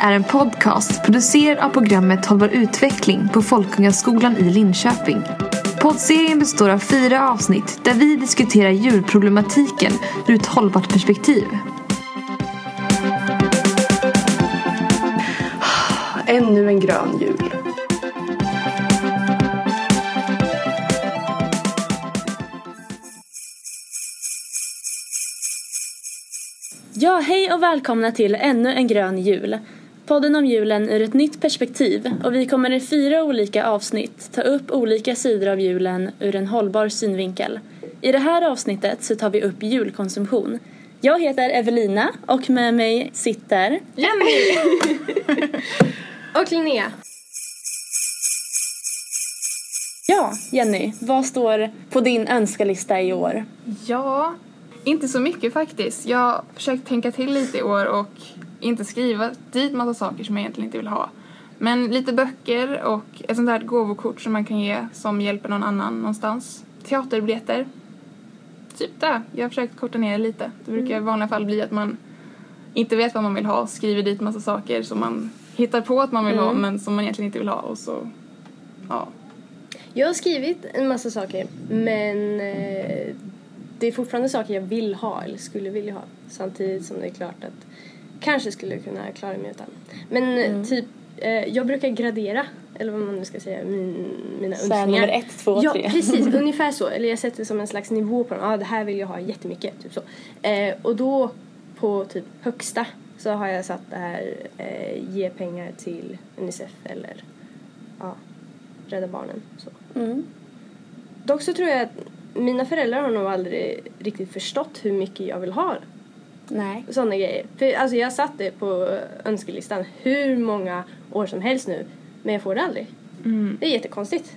är en podcast producerad av programmet Hållbar utveckling på Folkungaskolan i Linköping. Poddserien består av fyra avsnitt där vi diskuterar djurproblematiken ur ett hållbart perspektiv. Ännu en grön jul. Ja, hej och välkomna till ännu en grön jul. Podden om julen ur ett nytt perspektiv och vi kommer i fyra olika avsnitt ta upp olika sidor av julen ur en hållbar synvinkel. I det här avsnittet så tar vi upp julkonsumtion. Jag heter Evelina och med mig sitter Jenny! Och Linnea. Ja, Jenny, vad står på din önskelista i år? Ja, inte så mycket faktiskt. Jag har försökt tänka till lite i år och inte skriva dit massa saker som jag egentligen inte vill ha. Men lite böcker och ett sånt här gåvokort som man kan ge som hjälper någon annan någonstans. Teaterbiljetter. Typ det. Jag har försökt korta ner det lite. Det brukar i vanliga fall bli att man inte vet vad man vill ha, skriver dit massa saker som man hittar på att man vill ha men som man egentligen inte vill ha och så, ja. Jag har skrivit en massa saker men eh, det är fortfarande saker jag vill ha eller skulle vilja ha. Samtidigt som det är klart att kanske skulle kunna klara mig utan. Men eh, typ, eh, jag brukar gradera eller vad man nu ska säga, min, mina Så önskningar. nummer ett, två, ja, tre. precis. Ungefär så. Eller jag sätter som en slags nivå på dem. Ja, ah, det här vill jag ha jättemycket. Typ så. Eh, och då på typ högsta så har jag satt det här eh, ge pengar till Unicef eller ja, Rädda Barnen. Så. Mm. Dock så tror jag att mina föräldrar har nog aldrig riktigt förstått hur mycket jag vill ha Nej. sådana grejer. För alltså jag satt det på önskelistan hur många år som helst nu men jag får det aldrig. Mm. Det är jättekonstigt.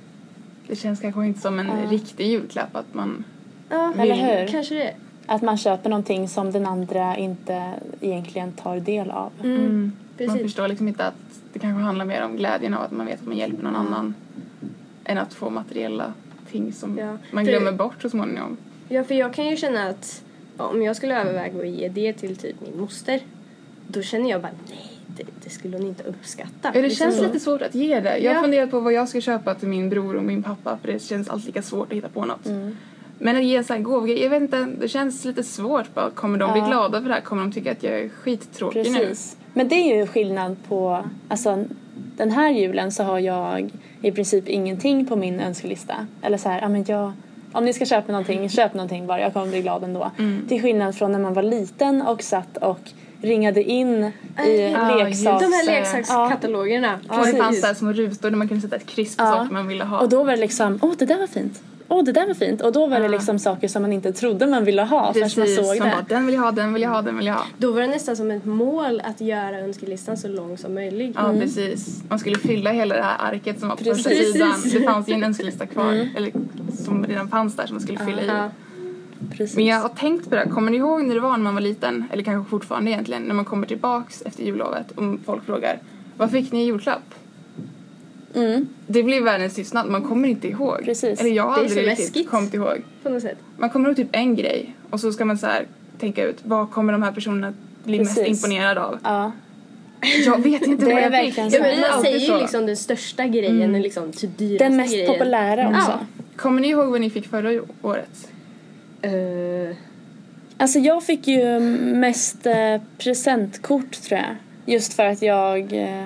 Det känns kanske inte som en Ja. riktig julklapp att man... Ja, Eller hur? kanske det. Att man köper någonting som den andra inte egentligen tar del av. Mm. Man Precis. förstår liksom inte att det kanske handlar mer om glädjen av att man vet att man hjälper någon annan än att få materiella ting som Ja, man för- glömmer bort så småningom. Ja, för jag kan ju känna att om jag skulle överväga att ge det till typ min moster då känner jag bara nej, det, det skulle hon inte uppskatta. Ja, det Liksom känns så. lite svårt att ge det. Jag har Ja. funderat på vad jag ska köpa till min bror och min pappa för det känns alltid lika svårt att hitta på något. Men att ge en sån här gåvogrej, jag vet inte, det känns lite svårt bara. Kommer de bli Ja. glada för det här? Kommer de tycka att jag är skittråkig nu? Precis. Men det är ju skillnad på, alltså den här julen så har jag i princip ingenting på min önskelista. Eller så här, ja men jag, om ni ska köpa någonting, köp någonting bara, jag kommer bli glad ändå. Mm. Till skillnad från när man var liten och satt och ringade in i Ah, leksaks... De här Ja. leksakskatalogerna. Och det fanns precis. där små rutor där man kunde sätta ett kryss på Ja. saker man ville ha. Och då var det liksom, åh det där var fint. Åh det där var fint. Och då var det Ja. liksom saker som man inte trodde man ville ha förrän man Precis, såg man det. bara den vill jag ha, den vill jag ha, den vill jag ha. Då var det nästan som ett mål att göra önskelistan så lång som möjligt. Ja, precis. Man skulle fylla hela det här arket som var på första Precis. sidan. Det fanns ju en önskelista kvar, eller som redan fanns där som man skulle fylla i. Precis. Men jag har tänkt på det, här. kommer ni ihåg när det var när man var liten, eller kanske fortfarande egentligen, när man kommer tillbaks efter jullovet och folk frågar vad fick ni i julklapp? Mm, Det blir världens tystnad, man kommer inte ihåg. Precis. Eller jag har Det är aldrig så riktigt läskigt. kommit ihåg. På något sätt. Man kommer ihåg typ en grej och så ska man så här tänka ut vad kommer de här personerna bli mest Precis. imponerade av? ja. Jag vet inte Det vad jag fick. Ja, man säger ju liksom den största grejen, Mm. liksom typ dyraste Den mest grejen. populära också. Ja. Kommer ni ihåg vad ni fick förra året? Eh, Alltså jag fick ju mest eh, presentkort tror jag. Just för att jag eh,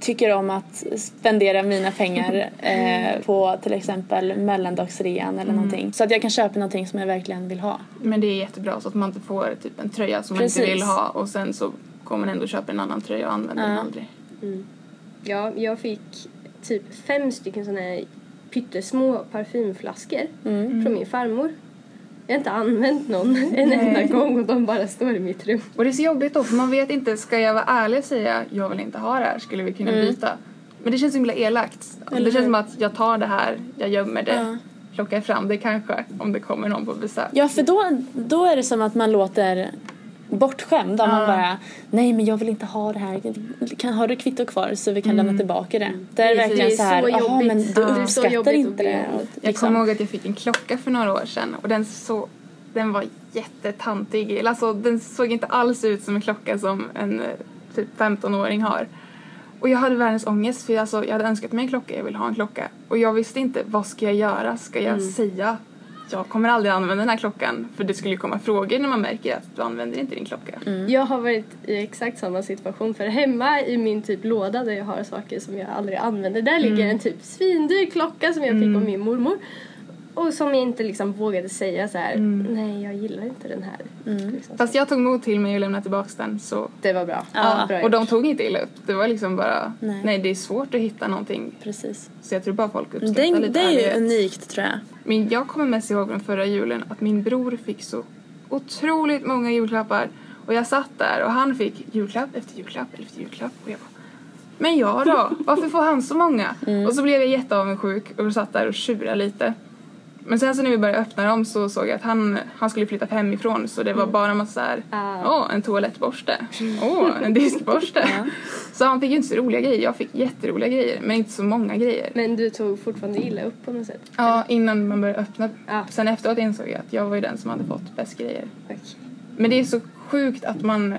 tycker om att spendera mina pengar eh, på till exempel mellandagsrean eller någonting. Så att jag kan köpa någonting som jag verkligen vill ha. Men det är jättebra så att man inte får typ en tröja som man Precis. inte vill ha och sen så kommer man ändå köpa en annan tröja och använder den Ja. aldrig. ja, jag fick typ fem stycken såna här pyttesmå parfymflaskor Mm. från min farmor. Jag har inte använt någon en enda gång och de bara står i mitt rum. Och det är så jobbigt då för man vet inte, ska jag vara ärlig och säga jag vill inte ha det här, skulle vi kunna byta? Men det känns så himla elakt. Mm. Eller det känns som att jag tar det här, jag gömmer det, Ja. plockar fram det kanske om det kommer någon på besök. Ja, för då, då är det som att man låter bortskämd. Om man bara, nej men jag vill inte ha det här. Kan, har du kvitto kvar så vi kan lämna tillbaka det? Det är Det är verkligen så här, jaha men du uppskattar inte det. Jag liksom- kommer ihåg att jag fick en klocka för några år sedan och den så den var jättetantig. Alltså den såg inte alls ut som en klocka som en typ 15-åring har. Och jag hade världens ångest för alltså, jag hade önskat mig en klocka, jag vill ha en klocka. Och jag visste inte, vad ska jag göra? Ska jag säga jag kommer aldrig använda den här klockan för det skulle ju komma frågor när man märker att du använder inte din klocka. Jag har varit i exakt samma situation för hemma i min typ låda där jag har saker som jag aldrig använder. Där ligger en typ svindyr klocka som jag fick av min mormor. Och som jag inte liksom vågade säga så här. nej jag gillar inte den här. Liksom. Fast jag tog mod till mig och lämnade tillbaka den så Det var bra. Ja, bra och de tog inte illa upp. Det var liksom bara, Nej. nej, det är svårt att hitta någonting. Precis. Så jag tror bara folk uppskattar Det, lite det är ju unikt tror jag. Men jag kommer mest ihåg från förra julen att min bror fick så otroligt många julklappar. Och jag satt där och han fick julklapp efter julklapp efter julklapp. Och jag bara, men jag då? Varför får han så många? Och så blev jag jätteavundsjuk och satt där och tjurade lite. Men sen så när vi började öppna dem så såg jag att han, han skulle flytta hemifrån så det var bara en massa såhär, Ah. åh en toalettborste, åh en diskborste. Så han fick ju inte så roliga grejer, jag fick jätteroliga grejer men inte så många grejer. Men du tog fortfarande illa upp på något sätt? Ja, innan man började öppna. Ja. Sen efteråt insåg jag att jag var ju den som hade fått bäst grejer. Okej. Men det är så sjukt att man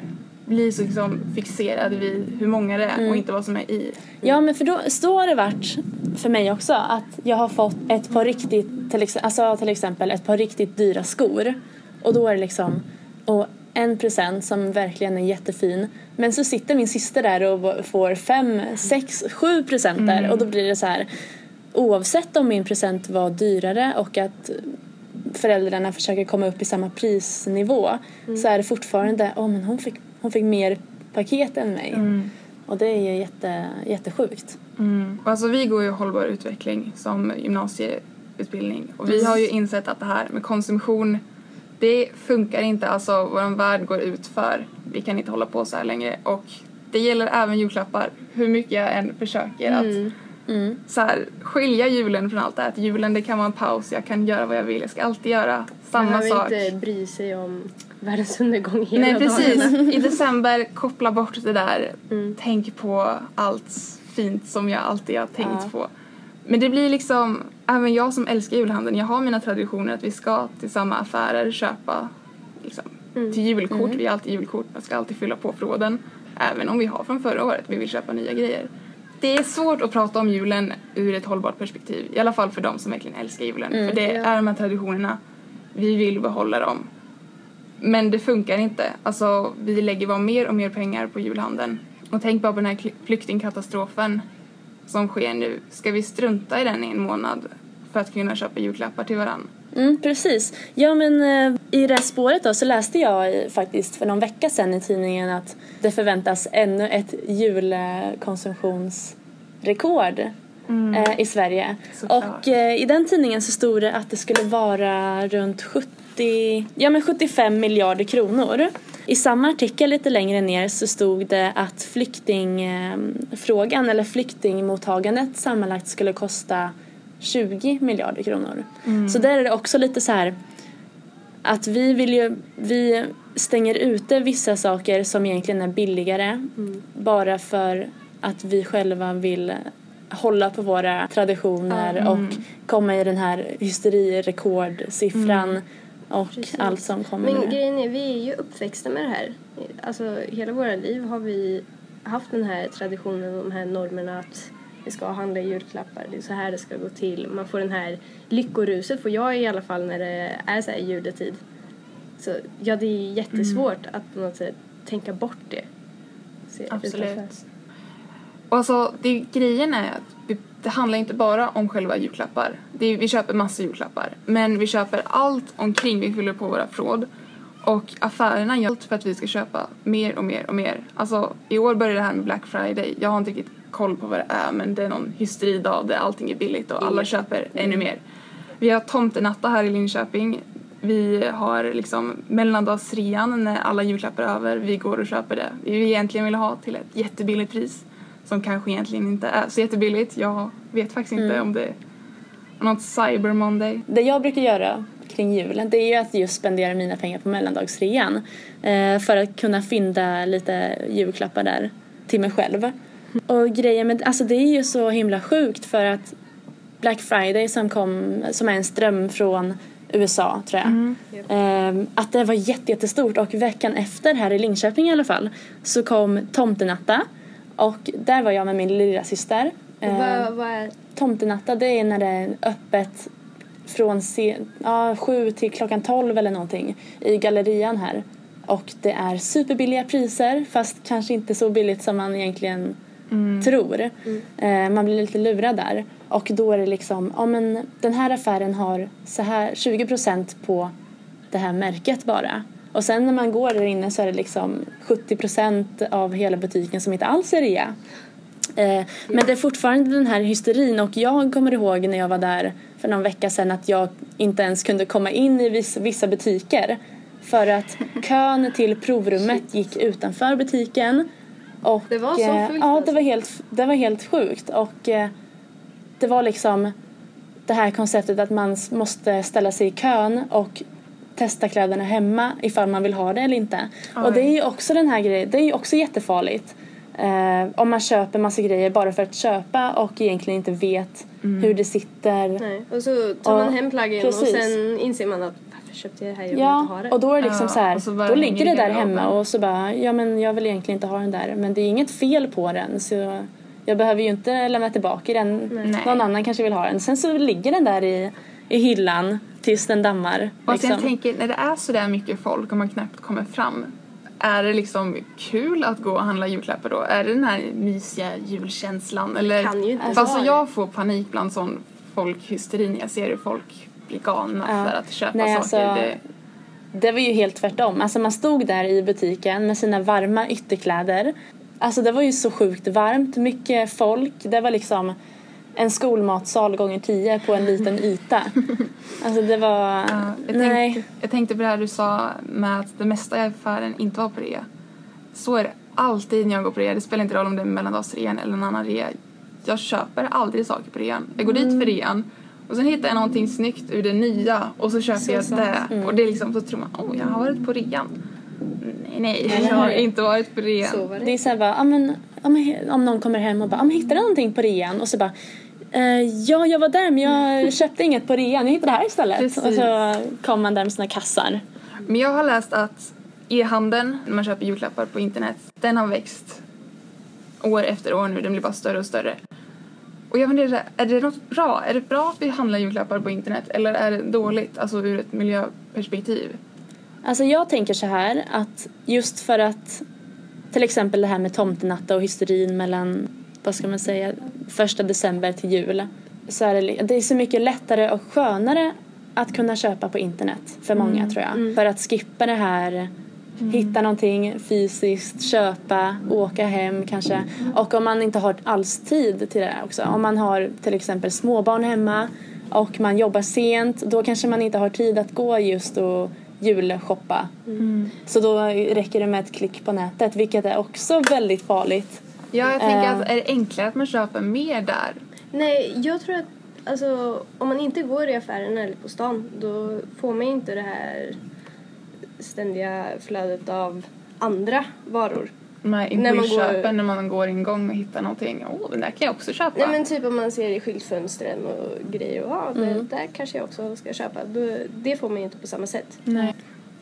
blir så liksom fixerad vid hur många det är och inte vad som är i. Ja men för då så har det varit för mig också att jag har fått ett par riktigt, till, ex- alltså till exempel ett par riktigt dyra skor. Och då är det liksom och en present som verkligen är jättefin. Men så sitter min syster där och får fem, sex, sju presenter. Och då blir det så här oavsett om min present var dyrare och att föräldrarna försöker komma upp i samma prisnivå så är det fortfarande, åh men hon fick, hon fick mer paket än mig. Och det är ju jätte, jättesjukt. Mm. Alltså vi går ju hållbar utveckling som gymnasieutbildning och vi har ju insett att det här med konsumtion det funkar inte, alltså vår värld går ut för. Vi kan inte hålla på så här längre och det gäller även julklappar. Hur mycket jag än försöker att Mm. så här, skilja julen från allt det här. Att julen det kan vara en paus, jag kan göra vad jag vill, jag ska alltid göra Man samma behöver sak. inte bry sig om världens undergång hela Nej dagen. precis, i december koppla bort det där, Mm. tänk på allt fint som jag alltid har tänkt Ja. på. Men det blir liksom, även jag som älskar julhandeln, jag har mina traditioner att vi ska till samma affärer köpa liksom, Mm. till julkort, vi har alltid julkort, man ska alltid fylla på förråden. Även om vi har från förra året, vi vill köpa nya grejer. Det är svårt att prata om julen ur ett hållbart perspektiv, i alla fall för de som verkligen älskar julen. för det ja. är de här traditionerna, vi vill behålla dem. Men det funkar inte. Alltså, vi lägger bara mer och mer pengar på julhandeln. Och tänk bara på den här flyktingkatastrofen som sker nu. Ska vi strunta i den i en månad för att kunna köpa julklappar till varandra? Mm, precis. Ja, men eh, i det här spåret då så läste jag eh, faktiskt för någon vecka sedan i tidningen att det förväntas ännu ett julkonsumtionsrekord eh, i Sverige. Såklart. Och eh, i den tidningen så stod det att det skulle vara runt 70, ja men 75 miljarder kronor. I samma artikel lite längre ner så stod det att flyktingfrågan eller flyktingmottagandet sammanlagt skulle kosta 20 miljarder kronor. Så där är det också lite så här att vi vill ju, vi stänger ute vissa saker som egentligen är billigare bara för att vi själva vill hålla på våra traditioner och komma i den här hysterirekordsiffran och Precis. allt som kommer Men nu. grejen är, vi är ju uppväxta med det här. Alltså hela våra liv har vi haft den här traditionen och de här normerna att vi ska handla julklappar, det är så här det ska gå till. Man får den här lyckoruset, får jag i alla fall när det är så här juletid. Så ja, det är jättesvårt att på något sätt tänka bort det. Absolut. Och alltså, det, grejen är att vi, det handlar inte bara om själva julklappar. Det, vi köper massa julklappar. Men vi köper allt omkring, vi fyller på våra förråd. Och affärerna gör allt för att vi ska köpa mer och mer och mer. Alltså, i år börjar det här med Black Friday. Jag har inte riktigt koll på vad det är men det är någon hysteridag där allting är billigt och alla köper ännu mer. Vi har tomtenatta här i Linköping. Vi har liksom mellandagsrean när alla julklappar är över. Vi går och köper det vi egentligen vill ha till ett jättebilligt pris som kanske egentligen inte är så jättebilligt. Jag vet faktiskt inte om det är något Cyber Monday. Det jag brukar göra kring julen det är ju att just spendera mina pengar på mellandagsrean eh, för att kunna fynda lite julklappar där till mig själv. Och grejen med, alltså det är ju så himla sjukt för att Black Friday som kom, som är en ström från USA tror jag. Ehm, att det var jätte, jättestort och veckan efter här i Linköping i alla fall så kom Tomtenatta och där var jag med min lilla syster. Vad, vad är... Tomtenatta det är när det är öppet från se, ja, sju till klockan tolv eller någonting i gallerian här. Och det är superbilliga priser fast kanske inte så billigt som man egentligen tror. Eh, man blir lite lurad där. Och då är det liksom, ja men den här affären har så här 20% på det här märket bara. Och sen när man går där inne så är det liksom 70% av hela butiken som inte alls är rea. Eh, men det är fortfarande den här hysterin och jag kommer ihåg när jag var där för någon vecka sedan att jag inte ens kunde komma in i vissa, butiker för att kön till provrummet gick utanför butiken. Och, Det var så eh, fullt Ja, det alltså? var helt, det var helt sjukt och eh, det var liksom det här konceptet att man måste ställa sig i kön och testa kläderna hemma ifall man vill ha det eller inte. Och det är ju också den här grejen, det är ju också jättefarligt. Eh, om man köper massa grejer bara för att köpa och egentligen inte vet hur det sitter. Nej. Och så tar man Ja, hem plaggen precis. och sen inser man att varför köpte jag det här? Jag vill inte ha Ja, det. och då är det liksom Ja, så här, och så då ligger det där hemma och så bara, ja men jag vill egentligen inte ha den där. Men det är inget fel på den så jag behöver ju inte lämna tillbaka den. Nej. Någon annan kanske vill ha den. Sen så ligger den där i, i hyllan tills den dammar. Och Liksom. sen jag tänker, när det är så där mycket folk och man knappt kommer fram är det liksom kul att gå och handla julklappar då? Är det den här mysiga julkänslan? Eller, kan ju inte det. jag får panik bland sån folkhysteri när jag ser hur folk blir galna Ja. för att köpa Nej, saker. alltså, det, Det var ju helt tvärtom. Alltså man stod där i butiken med sina varma ytterkläder. Alltså det var ju så sjukt varmt, mycket folk. Det var liksom en skolmatsal gånger tio på en liten yta. Alltså det var... ja, jag, nej. tänkte, jag tänkte på det här du sa med att det mesta i affären inte var på rea. Så är det alltid när jag går på rea. Det spelar inte roll om det är mellandagsrean eller en annan rea. Jag köper aldrig saker på rean. Jag går dit Mm. för rean och sen hittar jag någonting snyggt ur det nya och så köper jag sant. det. Mm. Och det är liksom, så tror man, åh jag har varit på rean. Nej, nej, jag har inte varit på rean. Så var det. Det är såhär bara, ja men, he- om någon kommer hem och bara, ja men hittade du någonting på rean? Och så bara, ja jag var där men jag köpte inget på rean, jag hittade det här istället. Precis. Och så kommer man där med sina kassar. Men jag har läst att e-handeln, när man köper julklappar på internet, den har växt år efter år nu. Den blir bara större och större. Och jag funderar, är det något bra? Är det bra att vi handlar julklappar på internet eller är det dåligt, alltså ur ett miljöperspektiv? Alltså jag tänker så här att just för att till exempel det här med tomtenatta och hysterin mellan, vad ska man säga, första december till jul. Så är det, det är så mycket lättare och skönare att kunna köpa på internet för många tror jag. För att skippa det här Hitta någonting fysiskt, köpa, åka hem kanske. Och om man inte har alls tid till det också. Om man har till exempel småbarn hemma och man jobbar sent då kanske man inte har tid att gå just och julshoppa. Så då räcker det med ett klick på nätet vilket är också väldigt farligt. Ja, jag tänker Eh. att är det enklare att man köper mer där? Nej, jag tror att alltså, om man inte går i affären eller på stan då får man inte det här ständiga flödet av andra varor. Med När man går- impulsköpen när man går en gång och hittar någonting. Åh, den där kan jag också köpa. Nej men typ om man ser i skyltfönstren och grejer och ja, det där kanske jag också ska köpa. Då, det får man ju inte på samma sätt. Nej.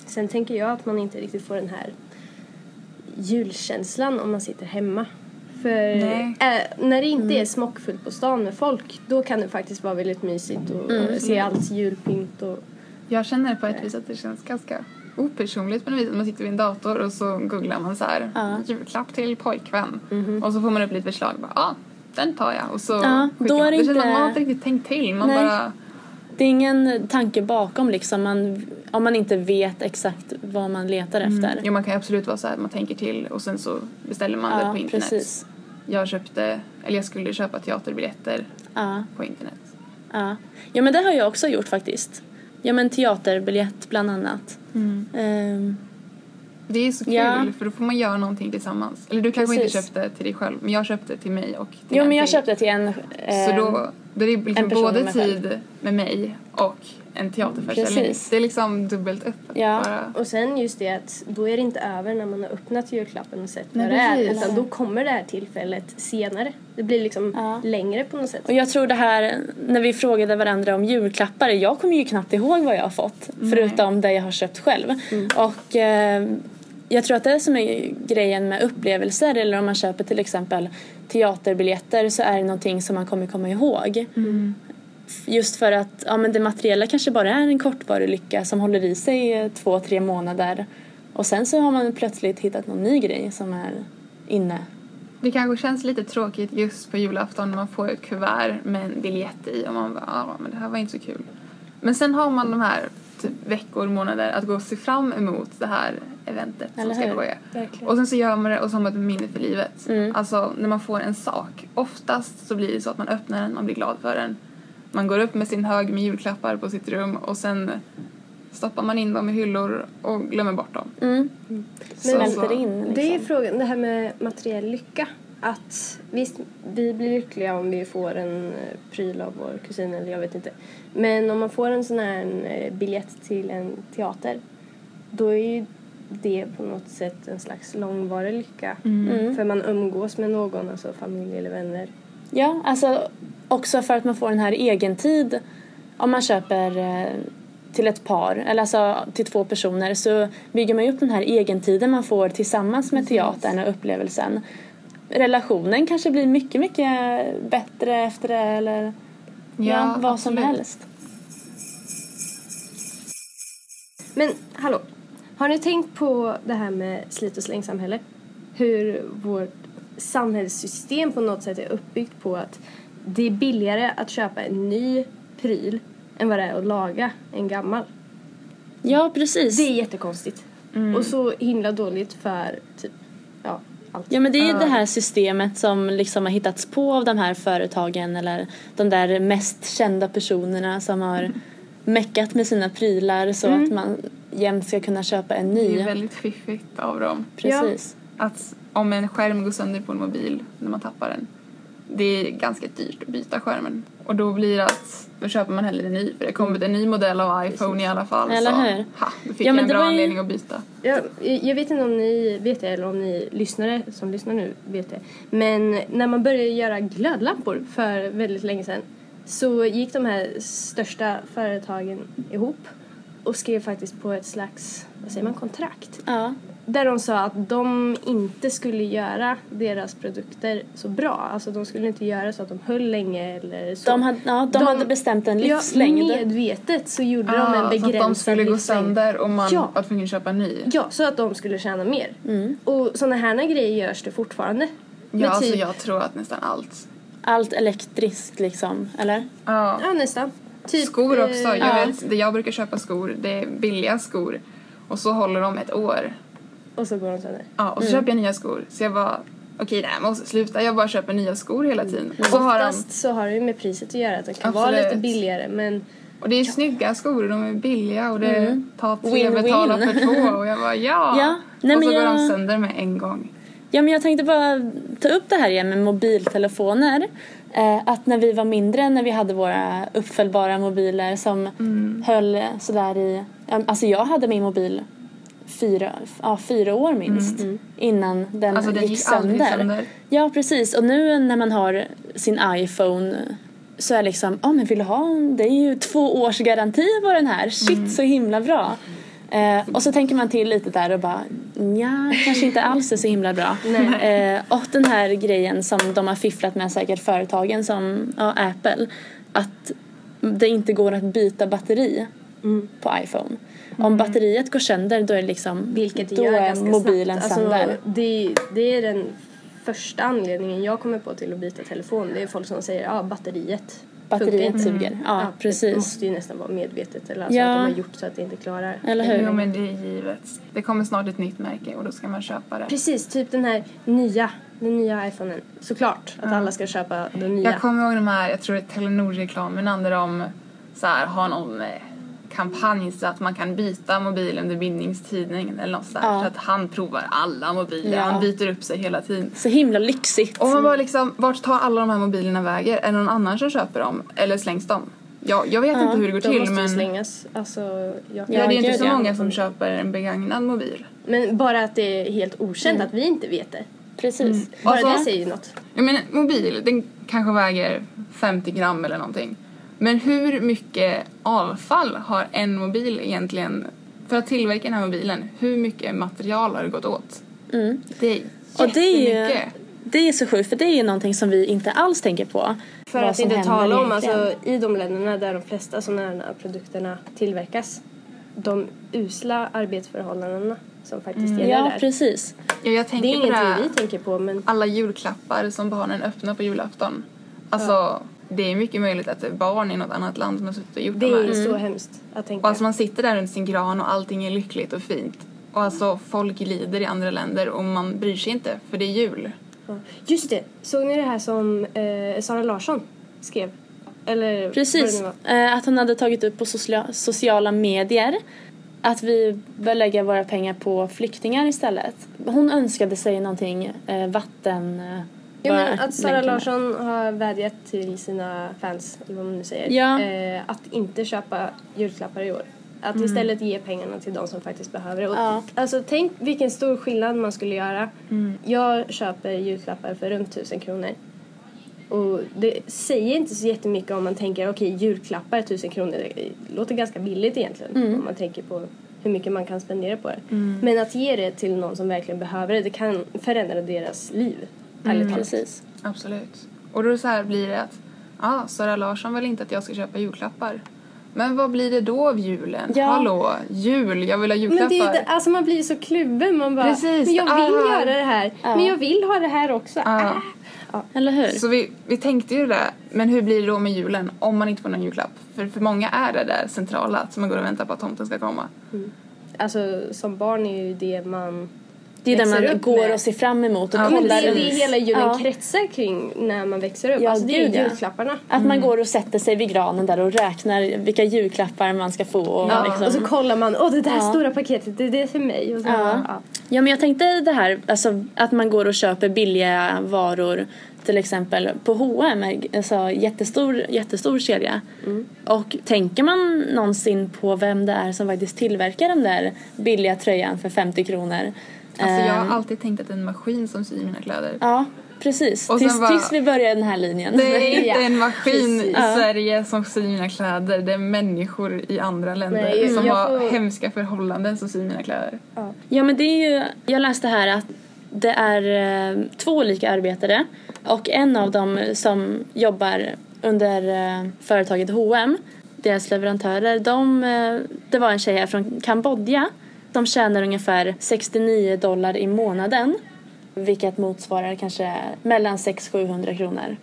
Sen tänker jag att man inte riktigt får den här julkänslan om man sitter hemma. För äh, när det inte är smockfullt på stan med folk då kan det faktiskt vara väldigt mysigt och se allt julpynt och Jag känner på ett vis att det känns ganska opersonligt på något vis. att Man sitter vid en dator och så googlar man så här Ja. julklapp till pojkvän. Och så får man upp lite förslag. Bara, ah, den tar jag. Och så Ja, skickar då är man. det det känns inte- man har inte riktigt tänkt till. Man Nej. bara, Det är ingen tanke bakom liksom man, om man inte vet exakt vad man letar efter. jo, man kan absolut vara så här att man tänker till och sen så beställer man det ja, på internet. precis. Jag köpte, eller jag skulle köpa teaterbiljetter Ja, på internet. ja. ja, men det har jag också gjort faktiskt. Ja, men teaterbiljett bland annat. Ehm, Det är så kul Ja. för då får man göra någonting tillsammans. Eller du kanske Precis. inte köpte till dig själv men jag köpte till mig och till jo, en men jag till. köpte till en... Så ehm, Då är det liksom både med mig själv. tid med mig och en teaterföreställning. Precis. Det är liksom dubbelt upp. Ja. Bara. Och sen just det att då är det inte över när man har öppnat julklappen och sett Nej, vad det är. precis. Utan då kommer det här tillfället senare. Det blir liksom Ja. längre på något sätt. Och jag tror det här, när vi frågade varandra om julklappar, jag kommer ju knappt ihåg vad jag har fått. Förutom det jag har köpt själv. Och eh, jag tror att det som är grejen med upplevelser eller om man köper till exempel teaterbiljetter så är det någonting som man kommer komma ihåg. Just för att ja, men det materiella kanske bara är en kortvarig lycka som håller i sig två, tre månader. Och sen så har man plötsligt hittat någon ny grej som är inne. Det kanske känns lite tråkigt just på julafton när man får ett kuvert med en biljett i och man bara, ja men det här var inte så kul. Men sen har man de här typ veckor, månader att gå och se fram emot det här eventet Eller som ska ske. Och sen så gör man det och så har man ett minne för livet. Mm. Alltså när man får en sak, oftast så blir det så att man öppnar den, man blir glad för den. Man går upp med sin hög med julklappar på sitt rum och sen stoppar man in dem i hyllor och glömmer bort dem. Mm. Så- Smälter in liksom. Det är frågan, det här med materiell lycka. Att visst, vi blir lyckliga om vi får en eh, pryl av vår kusin eller jag vet inte. Men om man får en sån här eh, biljett till en teater då är ju det på något sätt en slags långvarig lycka. Mm. För man umgås med någon, alltså familj eller vänner. Ja, alltså också för att man får den här egentid. Om man köper eh, till ett par, eller alltså till två personer så bygger man ju upp den här egentiden man får tillsammans med teatern och upplevelsen. Relationen kanske blir mycket, mycket bättre efter det eller ja, vad som absolut. helst. Men hallå, har ni tänkt på det här med slit och slängsamhälle? Hur vårt samhällssystem på något sätt är uppbyggt på att det är billigare att köpa en ny pryl än vad det är att laga en gammal. Ja, precis. Det är jättekonstigt. Och så himla dåligt för typ, ja, allt. Ja men det är ju det här systemet som liksom har hittats på av de här företagen eller de där mest kända personerna som har meckat med sina prylar så att man jämt ska kunna köpa en Det ny. är väldigt fiffigt av dem. Precis. Att om en skärm går sönder på en mobil när man tappar den. Det är ganska dyrt att byta skärmen. Och då blir det att då köper man hellre en ny för det kommer en ny modell av iPhone i alla fall. Eller så, hur? Ha, då fick Ja, jag en bra ju- anledning att byta. Jag, jag vet inte om ni vet det eller om ni lyssnare som lyssnar nu vet det. Men när man började göra glödlampor för väldigt länge sedan så gick de här största företagen ihop och skrev faktiskt på ett slags, vad säger man, kontrakt. Ja. Där de sa att de inte skulle göra deras produkter så bra. Alltså de skulle inte göra så att de höll länge eller så. De, hade, ja, de, De- hade bestämt en livslängd. Ja, medvetet så gjorde de en Ah, så begränsad att de skulle gå livslängd. sönder och man Ja. var tvungen att köpa en ny. Ja, så att de skulle tjäna mer. Mm. Och såna här grejer görs det fortfarande. Ja, alltså typ- jag tror att nästan allt. Allt elektriskt liksom, eller? Ja. Ja, nästan. Typ, skor också. eh, Jag ja. vet, det jag brukar köpa skor, det är billiga skor. Och så håller de ett år. Och så går de sönder. Ja, och så köper jag nya skor. Så jag bara, okej nej, jag måste sluta. Jag bara köper nya skor hela tiden. Och, så har de, Oftast så har det ju med priset att göra att de kan vara Absolut. lite billigare men och det är snygga skor och de är billiga och det tar tre Win-win. betala för två. Och jag bara ja. Ja, nej, och så går de jag- sönder med en gång. Ja, men jag tänkte bara ta upp det här igen med mobiltelefoner. Eh, att när vi var mindre, när vi hade våra uppfällbara mobiler som Mm. höll sådär i... ja, Alltså jag hade min mobil fyra, ja, fyra år minst innan den, Mm. Alltså den gick, gick sönder. sönder. Ja, precis. Och nu när man har sin iPhone så är liksom, ja men vill du ha en? Det är ju två års garanti på den här. Shit, Mm. så himla bra. Eh, och så tänker man till lite där och bara, ja, kanske inte alls är så himla bra. Eh, och den här grejen som de har fifflat med säkert företagen som ja, Apple, att det inte går att byta batteri på iPhone. Om batteriet går sönder då är det liksom, vilket det då gör är ganska mobilen snabbt. sönder. Alltså, det, det är den första anledningen jag kommer på till att byta telefon. Det är folk som säger ja batteriet Batteriet inte. suger. Ja, Det precis. måste ju nästan vara medvetet eller alltså Ja. att de har gjort så att det inte klarar. Eller hur? Jo men det är givet. Det kommer snart ett nytt märke och då ska man köpa det. Precis, typ den här nya, den nya iPhonen. Såklart att alla ska köpa den nya. Jag kommer ihåg de här, jag tror det är Telenor-reklamerna där de så här, har någon eh, kampanj så att man kan byta mobil under bindningstiden eller något sådär. Ja. Så att han provar alla mobiler, Ja. han byter upp sig hela tiden. Så himla lyxigt. Och man bara liksom, vart tar alla de här mobilerna väger? Är det någon annan som köper dem? Eller slängs de? Ja, jag vet Ja, inte hur det går De till måste men... slängas. Alltså, jag Ja, det är inte så många som köper en begagnad mobil. Men bara att det är helt okänt att vi inte vet det. Precis. Bara Alltså- det säger ju något. Jag menar, mobil, den kanske väger 50 gram eller någonting. Men hur mycket avfall har en mobil egentligen, för att tillverka den här mobilen, hur mycket material har det gått åt? Mm. Det är Och det är ju det är så sjukt för det är ju någonting som vi inte alls tänker på. För att inte tala om alltså, i de länderna där de flesta sådana här produkterna tillverkas. De usla arbetsförhållandena som faktiskt gäller Ja, där. precis. Ja, jag Det tänker är på det ingenting vi tänker på men alla julklappar som barnen öppnar på julafton. Alltså, det är mycket möjligt att det barn i något annat land som har suttit och gjort det de här. är så hemskt att tänka. Och alltså man sitter där runt sin gran och allting är lyckligt och fint. Och alltså folk lider i andra länder och man bryr sig inte för det är jul. Ja. Just det, såg ni det här som eh, Sara Larsson skrev? Eller Precis. det? Eh, Att hon hade tagit upp på socia- sociala medier att vi bör lägga våra pengar på flyktingar istället. Hon önskade sig någonting eh, vatten... Ja, men att Sara. Larsson har vädjat till sina fans, eller vad man nu säger, Ja. eh, att inte köpa julklappar i år. Att istället ge pengarna till de som faktiskt behöver det. Ja. Alltså tänk vilken stor skillnad man skulle göra. Jag köper julklappar för runt tusen kronor. Och det säger inte så jättemycket om man tänker okej julklappar tusen kronor det låter ganska billigt egentligen om man tänker på hur mycket man kan spendera på det. Men att ge det till någon som verkligen behöver det, det kan förändra deras liv. Ärligt talat. Precis. Absolut. Och då så här blir det att, ja, ah, Sara Larsson vill inte att jag ska köpa julklappar. Men vad blir det då av julen? Ja. Hallå, jul, jag vill ha Men julklappar. ju det- alltså man blir så kluven. Man bara, Precis, men jag vill ah. göra det här. Ja. Men jag vill ha det här också. Ja. Ah. Eller hur? Så vi, vi tänkte ju det, men hur blir det då med julen om man inte får någon julklapp? För för många är det där centrala, att man går och väntar på att tomten ska komma. Alltså som barn är ju det man Det är det man går med. och ser fram emot och Ja, Men kollar. det är det precis. hela julen Ja. kretsar kring när man växer upp. Ja, alltså det är ju ja. julklapparna. Att man går och sätter sig vid granen där och räknar vilka julklappar man ska få. Och Ja, liksom. Och så kollar man, åh det där Ja. stora paketet, det, det är för mig. Och så, Ja. ja. Ja men jag tänkte det här alltså, att man går och köper billiga varor till exempel på H&M alltså jättestor, jättestor kedja. Och tänker man någonsin på vem det är som faktiskt tillverkar den där billiga tröjan för 50 kronor? Alltså jag Ehm, har alltid tänkt att det är en maskin som syr mina kläder. Ja, precis. Och Tills, bara- tills vi börjar den här linjen. Det är inte Ja, en maskin i Ja. Sverige som syr mina kläder. Det är människor i andra länder Nej, som har får- hemska förhållanden som syr mina kläder. Ja men det är ju, jag läste här att det är eh, två olika arbetare och en av dem som jobbar under eh, företaget H&M deras leverantörer, de, eh, det var en tjej här från Kambodja som tjänar ungefär 69 dollar i månaden vilket motsvarar kanske mellan 600-700 kronor.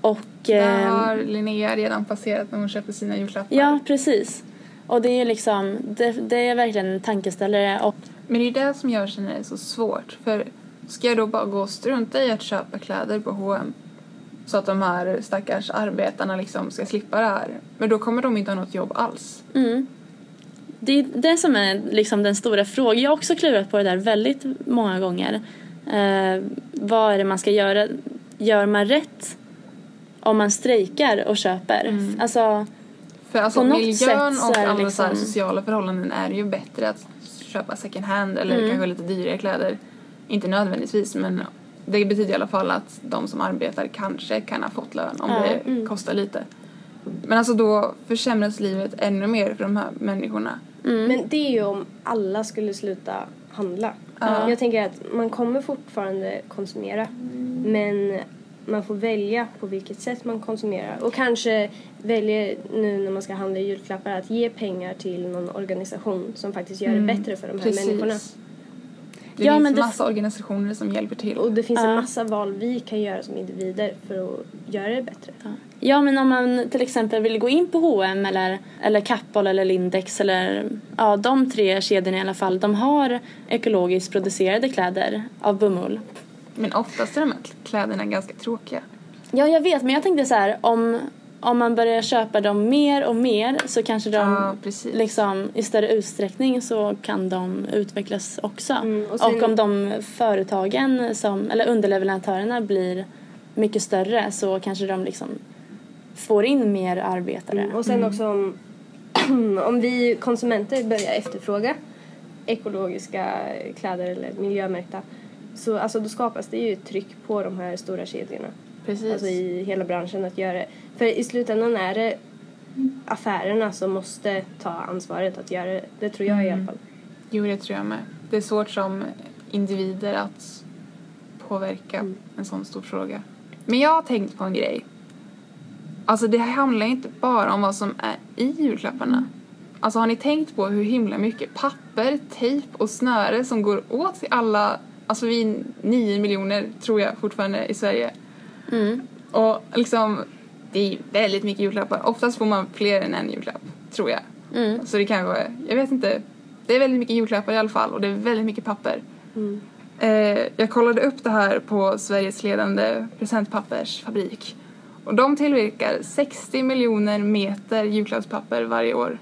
Och... Där ehm, har Linnea redan passerat när hon köper sina julklappar. Ja, precis. Och det är liksom, det, det är verkligen en tankeställare och Men det är det som jag känner är så svårt. För ska jag då bara gå och strunta i att köpa kläder på H&M så att de här stackars arbetarna liksom ska slippa det här. Men då kommer de inte ha något jobb alls. Mm. Det är det som är liksom den stora frågan. Jag har också klurat på det där väldigt många gånger. Eh, vad är det man ska göra? Gör man rätt om man strejkar och köper? Alltså, För alltså På något miljön sätt så och alla så liksom- sociala förhållanden är ju bättre att köpa second hand eller Mm. kanske lite dyrare kläder. Inte nödvändigtvis men det betyder i alla fall att de som arbetar kanske kan ha fått lön om Ja, det kostar lite. Men alltså då försämras livet ännu mer för de här människorna. mm. Men det är ju om alla skulle sluta handla. Ja. Jag tänker att man kommer fortfarande konsumera. Men man får välja på vilket sätt man konsumerar. Och kanske väljer nu när man ska handla julklappar att ge pengar till någon organisation som faktiskt gör det bättre för de här människorna. Det Ja, finns men det- massa organisationer som hjälper till. Och det finns Ja. en massa val vi kan göra som individer för att göra det bättre. Ja, men om man till exempel vill gå in på H&M eller, eller Kappahl eller Lindex eller ja, de tre kedjorna i alla fall. De har ekologiskt producerade kläder av bomull. Men oftast är de här kläderna ganska tråkiga. Ja, jag vet, men jag tänkte så här om, om man börjar köpa dem mer och mer så kanske de Ja, precis. liksom i större utsträckning så kan de utvecklas också. Mm, och och, om de företagen som, eller underleverantörerna blir mycket större så kanske de liksom får in mer arbetare. Mm, Och sen också om, om vi konsumenter börjar efterfråga ekologiska kläder eller miljömärkta så alltså, då skapas det ju ett tryck på de här stora kedjorna. Precis. Alltså i hela branschen att göra det. För i slutändan är det affärerna som måste ta ansvaret att göra det. Det tror jag i alla fall. Jo, det tror jag med. Det är svårt som individer att påverka Mm. en sån stor fråga. Men jag har tänkt på en grej. Alltså det handlar inte bara om vad som är i julklapparna. Alltså har ni tänkt på hur himla mycket papper, tejp och snöre som går åt till alla, alltså vi är nio miljoner tror jag fortfarande i Sverige. Mm. Och liksom, det är väldigt mycket julklappar. Oftast får man fler än en julklapp, tror jag. Mm. Så det kanske, jag vet inte. Det är väldigt mycket julklappar i alla fall och det är väldigt mycket papper. Mm. Eh, jag kollade upp det här på Sveriges ledande presentpappersfabrik. Och de tillverkar 60 miljoner meter julklappspapper varje år.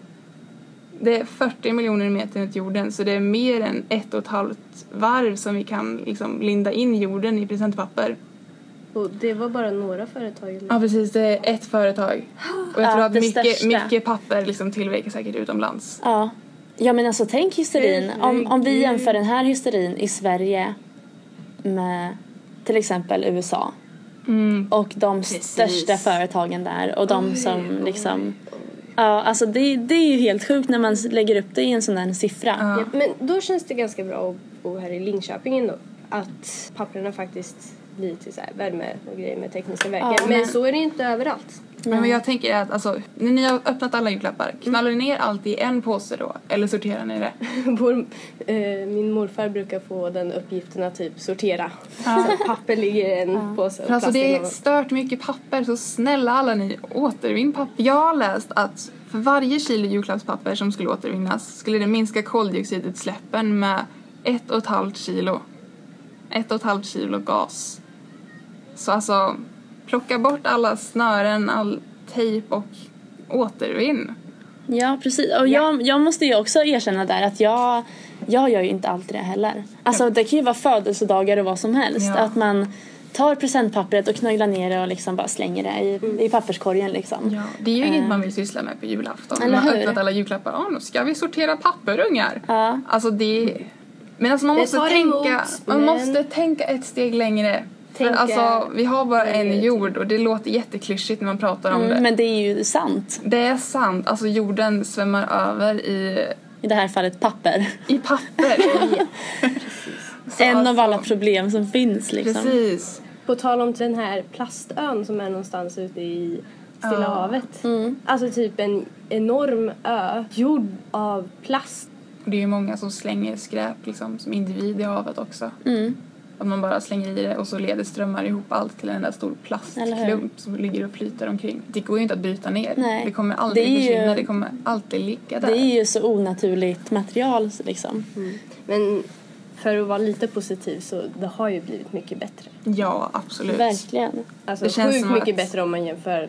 Det är 40 miljoner meter runt jorden så det är mer än ett och ett halvt varv som vi kan liksom linda in jorden i presentpapper. Och det var bara några företag. eller? Ja precis, det är ett företag. Och jag Ja, tror att mycket, mycket papper liksom tillverkas säkert utomlands. Ja. ja men alltså tänk hysterin. Om, om vi jämför den här hysterin i Sverige med till exempel USA Mm. och de Precis. största företagen där och de som liksom Ja, alltså det, det är ju helt sjukt när man lägger upp det i en sån där siffra. Ja. Ja, men då känns det ganska bra att bo här i Linköping ändå. Att papperna faktiskt blir till så här värme och grejer med tekniska verken. Ja, men men- så är det inte överallt. Men vad jag tänker är att alltså, när ni har öppnat alla julklappar, knallar ni ner allt i en påse då? Eller sorterar ni det? Vår, eh, min morfar brukar få den uppgiften att typ sortera. Så papper ligger i en påse och För alltså det är stört mycket papper, så snälla alla ni, återvinn papper. Jag har läst att för varje kilo julklappspapper som skulle återvinnas skulle det minska koldioxidutsläppen med ett och ett halvt kilo. Ett och ett halvt kilo gas. Så alltså, plocka bort alla snören, all tejp och återvinn. Ja, precis. Och jag, jag måste ju också erkänna där att jag, jag gör ju inte alltid det heller. Alltså det kan ju vara födelsedagar och vad som helst. Ja. Att man tar presentpappret och knögglar ner det och liksom bara slänger det i, i papperskorgen liksom. Ja, det är ju inget man vill syssla med på julafton. Eller man har hur? öppnat alla julklappar. Ja, nu ska vi sortera papperungar. Ja. Alltså det... Men alltså man Det måste tänka, emot, man men- måste tänka ett steg längre. För alltså, vi har bara en jord och det låter jätteklyschigt när man pratar om det. Mm, men det är ju sant. Det är sant, alltså jorden svämmar över i, I det här fallet papper. i papper. Så en av alltså, alla problem som finns liksom. Precis. På tal om den här plastön som är någonstans ute i Stilla Ja. havet. Mm. Alltså typ en enorm ö gjord av plast. Det är ju många som slänger skräp liksom, som individ i havet också. Mm. Att man bara slänger i det och så leder strömmar ihop allt till en där stor plastklump som ligger och flyter omkring. Det går ju inte att bryta ner. Nej. Det kommer aldrig Det är ju- försvinna, det kommer alltid ligga där. Det är ju så onaturligt material liksom. Men för att vara lite positiv så det har ju blivit mycket bättre. Ja, absolut. Verkligen. Alltså Det känns sjukt mycket att- bättre om man jämför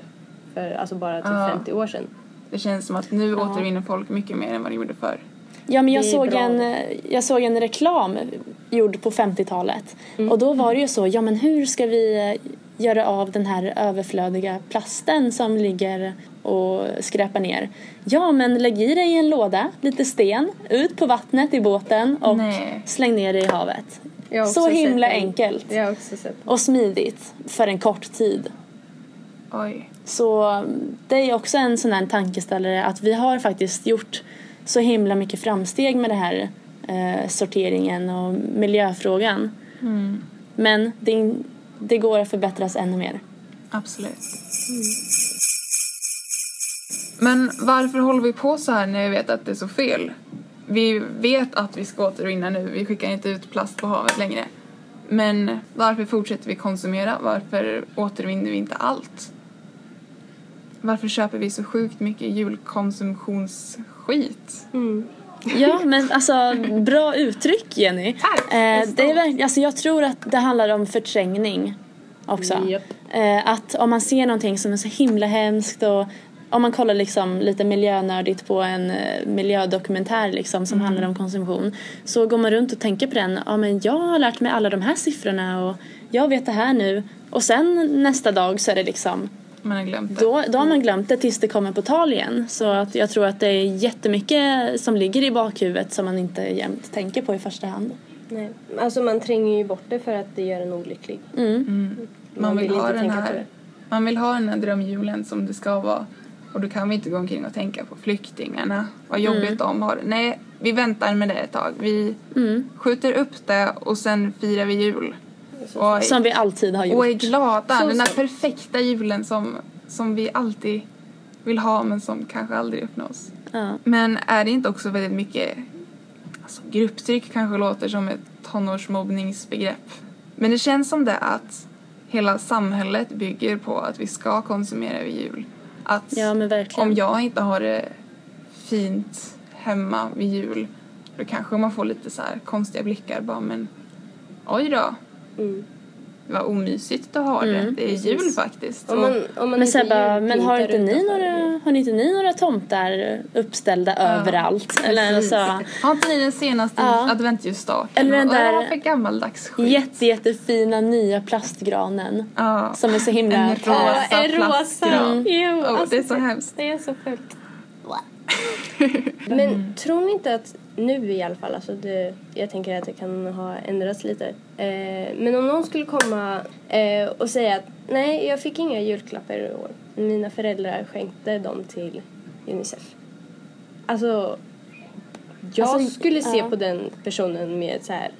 för alltså bara typ Ja. 50 år sedan. Det känns som att nu återvinner folk mycket mer än vad de gjorde förr. Ja, men jag såg, bra. en, jag såg en reklam gjord på 50-talet. Och då var det ju så, ja men hur ska vi eh, göra av den här överflödiga plasten som ligger och skräpar ner? Ja, men lägg i dig i en låda, lite sten, ut på vattnet i båten och Nej. släng ner det i havet. Så himla enkelt. Och smidigt för en kort tid. Oj. Så mm, det är också en sån här tankeställare att vi har faktiskt gjort så himla mycket framsteg med det här eh, sorteringen och miljöfrågan. Mm. Men det, det går att förbättras ännu mer. Absolut. Men varför håller vi på så här när vi vet att det är så fel? Vi vet att vi ska återvinna nu, vi skickar inte ut plast på havet längre. Men varför fortsätter vi konsumera? Varför återvinner vi inte allt? Varför köper vi så sjukt mycket julkonsumtionsskit? Mm. Ja, men alltså bra uttryck Jenny. Tack! Eh, det är verkligen, alltså jag tror att det handlar om förträngning. också. Japp. Eh, att om man ser någonting som är så himla hemskt och om man kollar liksom lite miljönördigt på en eh, miljödokumentär liksom som handlar om konsumtion så går man runt och tänker på den. Ja men jag har lärt mig alla de här siffrorna och jag vet det här nu. Och sen nästa dag så är det liksom Man har glömt det. då, då har man glömt det tills det kommer på tal igen. Så att jag tror att det är jättemycket som ligger i bakhuvudet som man inte jämt tänker på i första hand. Nej. Alltså man tränger ju bort det för att det gör en olycklig. Mm. Man vill, ha den här, man vill ha den här drömjulen som det ska vara. Och då kan vi inte gå omkring och tänka på flyktingarna. Vad jobbigt de har. Nej, vi väntar med det ett tag. Vi Mm. skjuter upp det och sen firar vi jul. Och, är- Som vi alltid har och är gjort. glada. Så den där sant. perfekta julen som, som vi alltid vill ha men som kanske aldrig uppnås. Ja. Men är det inte också väldigt mycket alltså, grupptryck kanske låter som ett tonårsmobbningsbegrepp. Men det känns som det att hela samhället bygger på att vi ska konsumera vid jul. Att ja om jag inte har det fint hemma vid jul då kanske man får lite så här konstiga blickar bara men oj då, Mm. vad omysigt att ha det. Mm, det är jul faktiskt. Om man, om man Men inte Sebba, men har inte, ni utanför- några, har inte ni några tomtar uppställda överallt? Eller alltså, Har inte ni den senaste Ja. adventsljusstaken? Eller den det där- för gammaldags skit? jätte, jättefina nya plastgranen Ja. som är så himla... En rosa Ja, en rosa. plastgran. Oh, alltså, det är så hemskt. Det är så fult. Men tror ni inte att nu i alla fall, alltså det, jag tänker att det kan ha ändrats lite. Eh, men om någon skulle komma eh, och säga att nej, jag fick inga julklappar i år. Mina föräldrar skänkte dem till Unicef. Alltså, jag Alltså, skulle se ja. på den personen med så här,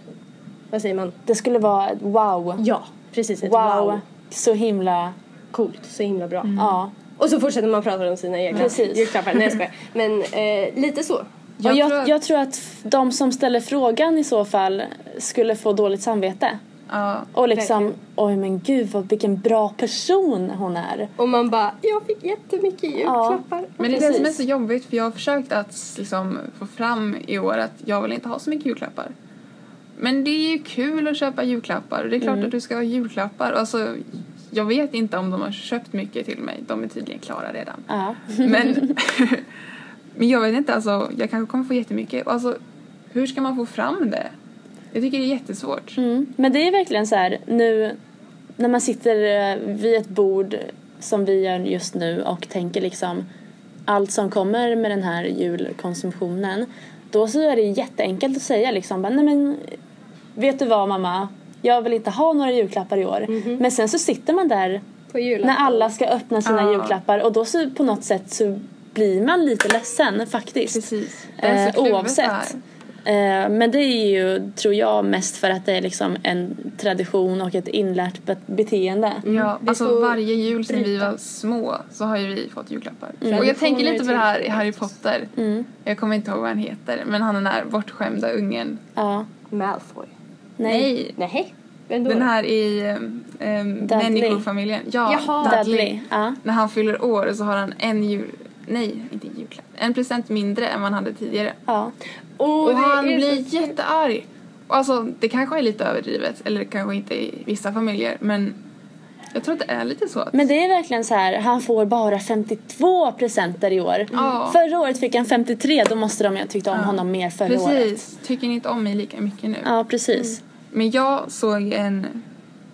vad säger man? Det skulle vara ett wow. Ja, precis. Ett Wow. wow. Så himla... Coolt, så himla bra. Ja. Och så fortsätter man prata om sina egna julklappar. Nej jag skojar. Men eh, lite så. Jag, jag, tror att- jag tror att de som ställer frågan i så fall skulle få dåligt samvete. Ja. Och liksom, Verkligen. oj men gud vad, vilken bra person hon är. Och man bara, jag fick jättemycket julklappar. Men det är det som är så jobbigt för jag har försökt att liksom få fram i år att jag vill inte ha så mycket julklappar. Men det är ju kul att köpa julklappar och det är klart att du ska ha julklappar. Alltså, jag vet inte om de har köpt mycket till mig. De är tydligen klara redan. Ja. Men, men jag vet inte, alltså, jag kanske kommer få jättemycket. Alltså, hur ska man få fram det? Jag tycker det är jättesvårt. Mm. Men det är verkligen så här nu när man sitter eh, vid ett bord som vi gör just nu och tänker liksom allt som kommer med den här julkonsumtionen. Då så är det jätteenkelt att säga liksom bara, nej men vet du vad mamma? Jag vill inte ha några julklappar i år. Men sen så sitter man där när alla ska öppna sina Ja. julklappar och då så på något sätt så blir man lite ledsen faktiskt. Precis. Det är så Eh, oavsett. Eh, men det är ju, tror jag, mest för att det är liksom en tradition och ett inlärt be- beteende. Ja, Vi alltså varje jul sedan vi var små så har ju vi fått julklappar. Och Traditioner jag tänker lite på det här i Harry Potter. Mm. Jag kommer inte ihåg vad han heter, men han den där bortskämda ungen. Ja. Malfoy. Nej. Nej. Då? Den här i um, Dudley. människofamiljen. Ja, Jaha. Dudley. Ja. När han fyller år så har han en jul... Nej, inte julklapp. En present mindre än han hade tidigare. ja. Och det han blir så- jättearg. Och alltså, det kanske är lite överdrivet, eller kanske inte i vissa familjer, men jag tror att det är lite så. Att, Men det är verkligen så här, han får bara 52 presenter i år. Ja. Förra året fick han 53, då måste de ha tyckt om Ja. honom mer förra året. precis. Tycker ni inte om mig lika mycket nu? Ja, precis. Men jag såg en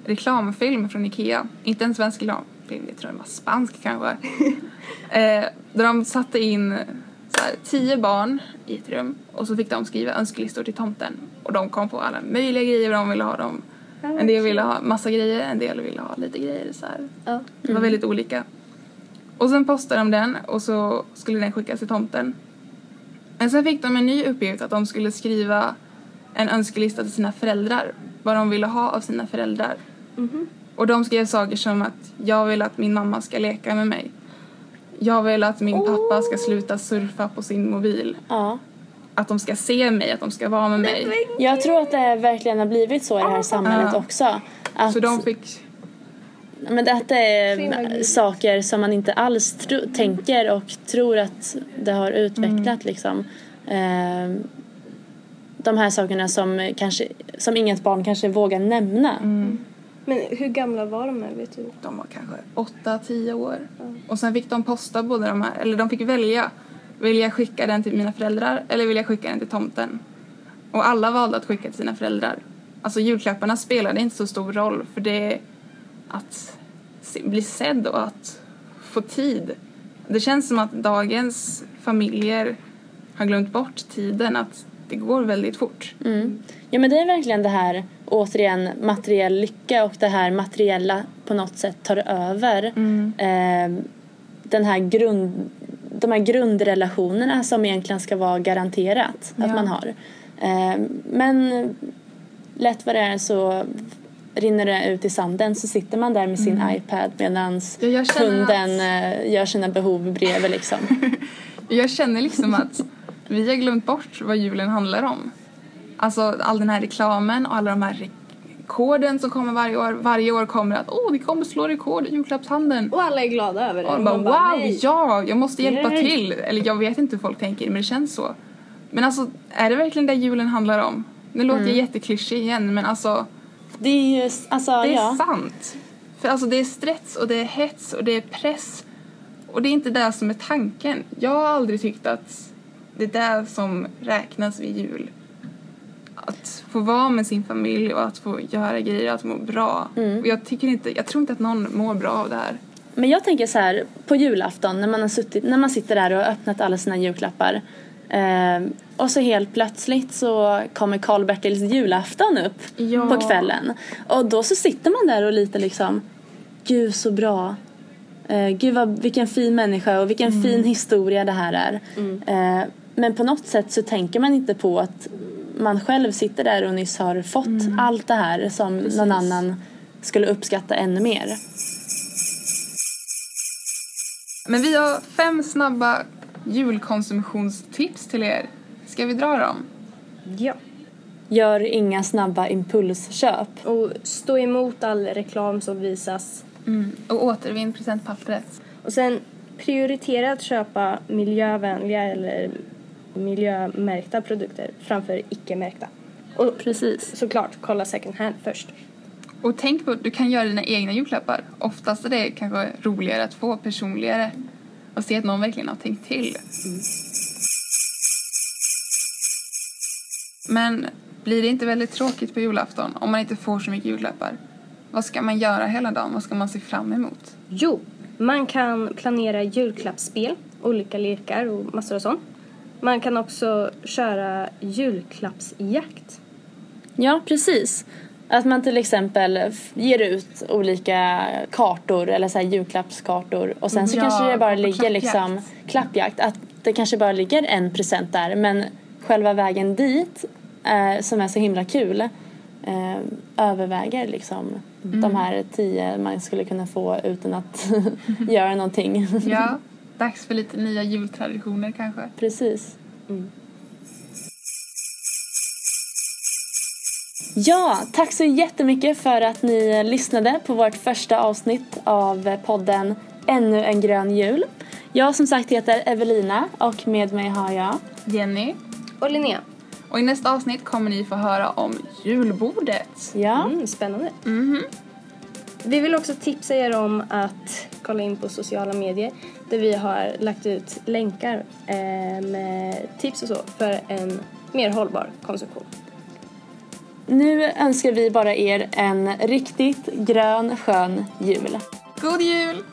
reklamfilm från Ikea. Inte en svensk reklamfilm, jag tror den var spansk kanske. eh, där de satte in så här, tio barn i ett rum och så fick de skriva önskelistor till tomten. Och de kom på alla möjliga grejer de ville ha. Dem. En del ville ha massa grejer, en del ville ha lite grejer. Så. Ja. Det var väldigt olika. Och sen postade de den och så skulle den skickas till tomten. Men sen fick de en ny uppgift att de skulle skriva en önskelista till sina föräldrar. Vad de ville ha av sina föräldrar. Och de skrev saker som att jag vill att min mamma ska leka med mig. Jag vill att min pappa ska sluta surfa på sin mobil. Ja. Att de ska se mig, att de ska vara med mig. Jag tror att det verkligen har blivit så i det här samhället Ja. också. Att, Så de fick... men det, att det Så himla är saker som man inte alls tro, tänker och tror att det har utvecklat liksom. Ehm, de här sakerna som, kanske, som inget barn kanske vågar nämna. Mm. Men hur gamla var de här, vet du? De var kanske 8-10 år. Och sen fick de posta båda de här, eller de fick välja. Vill jag skicka den till mina föräldrar eller vill jag skicka den till tomten? Och alla valde att skicka till sina föräldrar. Alltså julklapparna spelade inte så stor roll för det är att bli sedd och att få tid. Det känns som att dagens familjer har glömt bort tiden, att det går väldigt fort. Mm. Ja men det är verkligen det här återigen materiell lycka och det här materiella på något sätt tar över eh, den här grund, de här grundrelationerna som egentligen ska vara garanterat Ja. att man har. Eh, men lätt vad det är så rinner det ut i sanden så sitter man där med sin iPad medan Ja, kunden eh, gör sina behov bredvid liksom. Jag känner liksom att vi har glömt bort vad julen handlar om. Alltså all den här reklamen och alla de här rekorden som kommer varje år. Varje år kommer att åh, vi kommer slå rekord i julklappshandeln. Och alla är glada över det. Och man bara, wow, nej. ja, jag måste hjälpa Nej. till. Eller jag vet inte hur folk tänker, men det känns så. Men alltså, är det verkligen det julen handlar om? Nu låter jag jätteklyschig igen, men alltså, Det är ju, alltså det är ja. sant. För alltså det är stress och det är hets och det är press. Och det är inte det som är tanken. Jag har aldrig tyckt att det är det som räknas vid jul. Att få vara med sin familj och att få göra grejer, att må bra. Och jag, tycker inte, jag tror inte att någon mår bra av det här. Men jag tänker så här, på julafton när man, har suttit, när man sitter där och har öppnat alla sina julklappar eh, och så helt plötsligt så kommer Karl-Bertils julafton upp Ja. på kvällen. Och då så sitter man där och lite liksom, gud så bra. Eh, gud vad, vilken fin människa och vilken fin historia det här är. Eh, men på något sätt så tänker man inte på att man själv sitter där och nyss har fått allt det här som någon annan skulle uppskatta ännu mer. Men vi har fem snabba julkonsumtionstips till er. Ska vi dra dem? Ja. Gör inga snabba impulsköp. Och stå emot all reklam som visas. Och återvinn presentpappret. Och sen prioritera att köpa miljövänliga eller miljömärkta produkter framför icke-märkta. Och Precis. såklart, kolla second hand först. Och tänk på att du kan göra dina egna julklappar. Oftast är det kanske roligare att få, personligare. Och se att någon verkligen har tänkt till. Men blir det inte väldigt tråkigt på julafton om man inte får så mycket julklappar? Vad ska man göra hela dagen? Vad ska man se fram emot? Jo, man kan planera julklappsspel, olika lekar och massor av sånt. Man kan också köra julklappsjakt. Ja, precis. Att man till exempel ger ut olika kartor eller så julklappskartor och sen så Ja, kanske det bara ligger klappjakt. liksom klappjakt. Att det kanske bara ligger en present där men själva vägen dit eh, som är så himla kul eh, överväger liksom de här tio man skulle kunna få utan att göra någonting. Ja, dags för lite nya jultraditioner kanske. Precis. Ja, tack så jättemycket för att ni lyssnade på vårt första avsnitt av podden Ännu en grön jul. Jag som sagt heter Evelina och med mig har jag Jenny. Och Linnea. Och i nästa avsnitt kommer ni få höra om julbordet. Ja, Mm, spännande. Vi vill också tipsa er om att kolla in på sociala medier där vi har lagt ut länkar eh, med tips och så för en mer hållbar konsumtion. nu önskar vi bara er en riktigt grön skön jul. God jul!